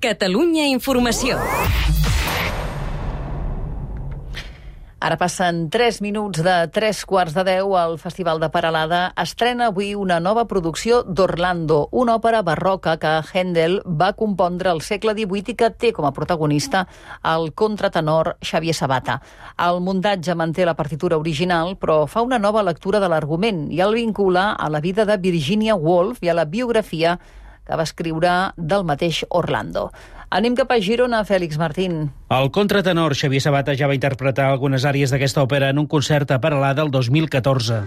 Catalunya Informació. Ara passen 3 minuts de 3 quarts de 10 al Festival de Paralada. Estrena avui una nova producció d'Orlando, una òpera barroca que Händel va compondre al segle XVIII i que té com a protagonista el contratenor Xavier Sabata. El muntatge manté la partitura original, però fa una nova lectura de l'argument i el vincula a la vida de Virginia Woolf i a la biografia que va escriure del mateix Orlando. Anem cap a Girona, Fèlix Martín. El contratenor Xavier Sabata ja va interpretar algunes àrees d'aquesta òpera en un concert a Paralada el 2014.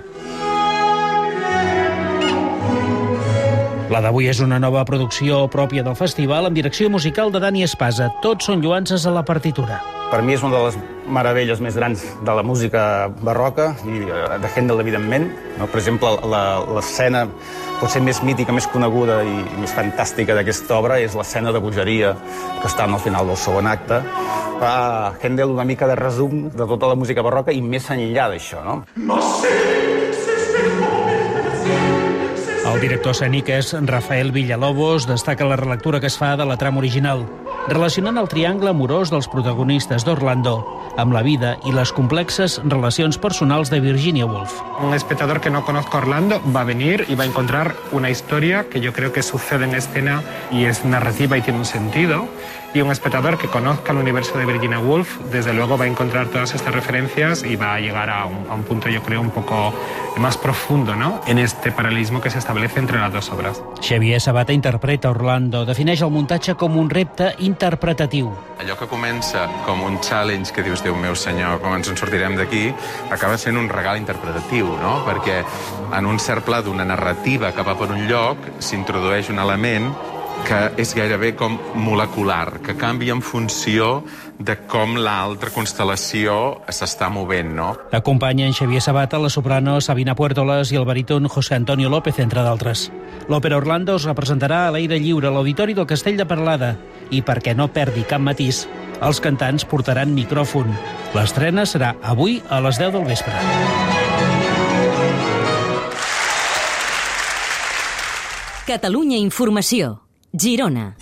La d'avui és una nova producció pròpia del festival amb direcció musical de Dani Espasa. Tots són lluances a la partitura. Per mi és una de les meravelles més grans de la música barroca i eh, de Händel, evidentment. No? Per exemple, l'escena potser més mítica, més coneguda i més fantàstica d'aquesta obra és l'escena de bogeria que està al final del segon acte. Fa Händel una mica de resum de tota la música barroca i més enllà d'això, no? No sé el director escènic és Rafael Villalobos, destaca la relectura que es fa de la trama original, relacionant el triangle amorós dels protagonistes d'Orlando amb la vida i les complexes relacions personals de Virginia Woolf. Un espectador que no conozca Orlando va a venir y va a encontrar una historia que yo creo que sucede en escena y es narrativa y tiene un sentido. Y un espectador que conozca el universo de Virginia Woolf, desde luego va a encontrar todas estas referencias y va a llegar a un, a un punto, yo creo, un poco más profundo ¿no? en este paralelismo que se establece entre las dos obras. Xavier Sabata interpreta Orlando, defineix el muntatge com un repte interpretatiu. Allò que comença com un challenge que dius, Déu meu senyor, com ens en sortirem d'aquí, acaba sent un regal interpretatiu, no? Perquè en un cert pla d'una narrativa que va per un lloc s'introdueix un element que és gairebé com molecular, que canvia en funció de com l'altra constel·lació s'està movent, no? L'acompanyen Xavier Sabata, la soprano Sabina Puertolas i el baríton José Antonio López, entre d'altres. L'Òpera Orlando es representarà a l'aire lliure a l'Auditori del Castell de Parlada i, perquè no perdi cap matís, els cantants portaran micròfon. L'estrena serà avui a les 10 del vespre. Catalunya Informació. Girona.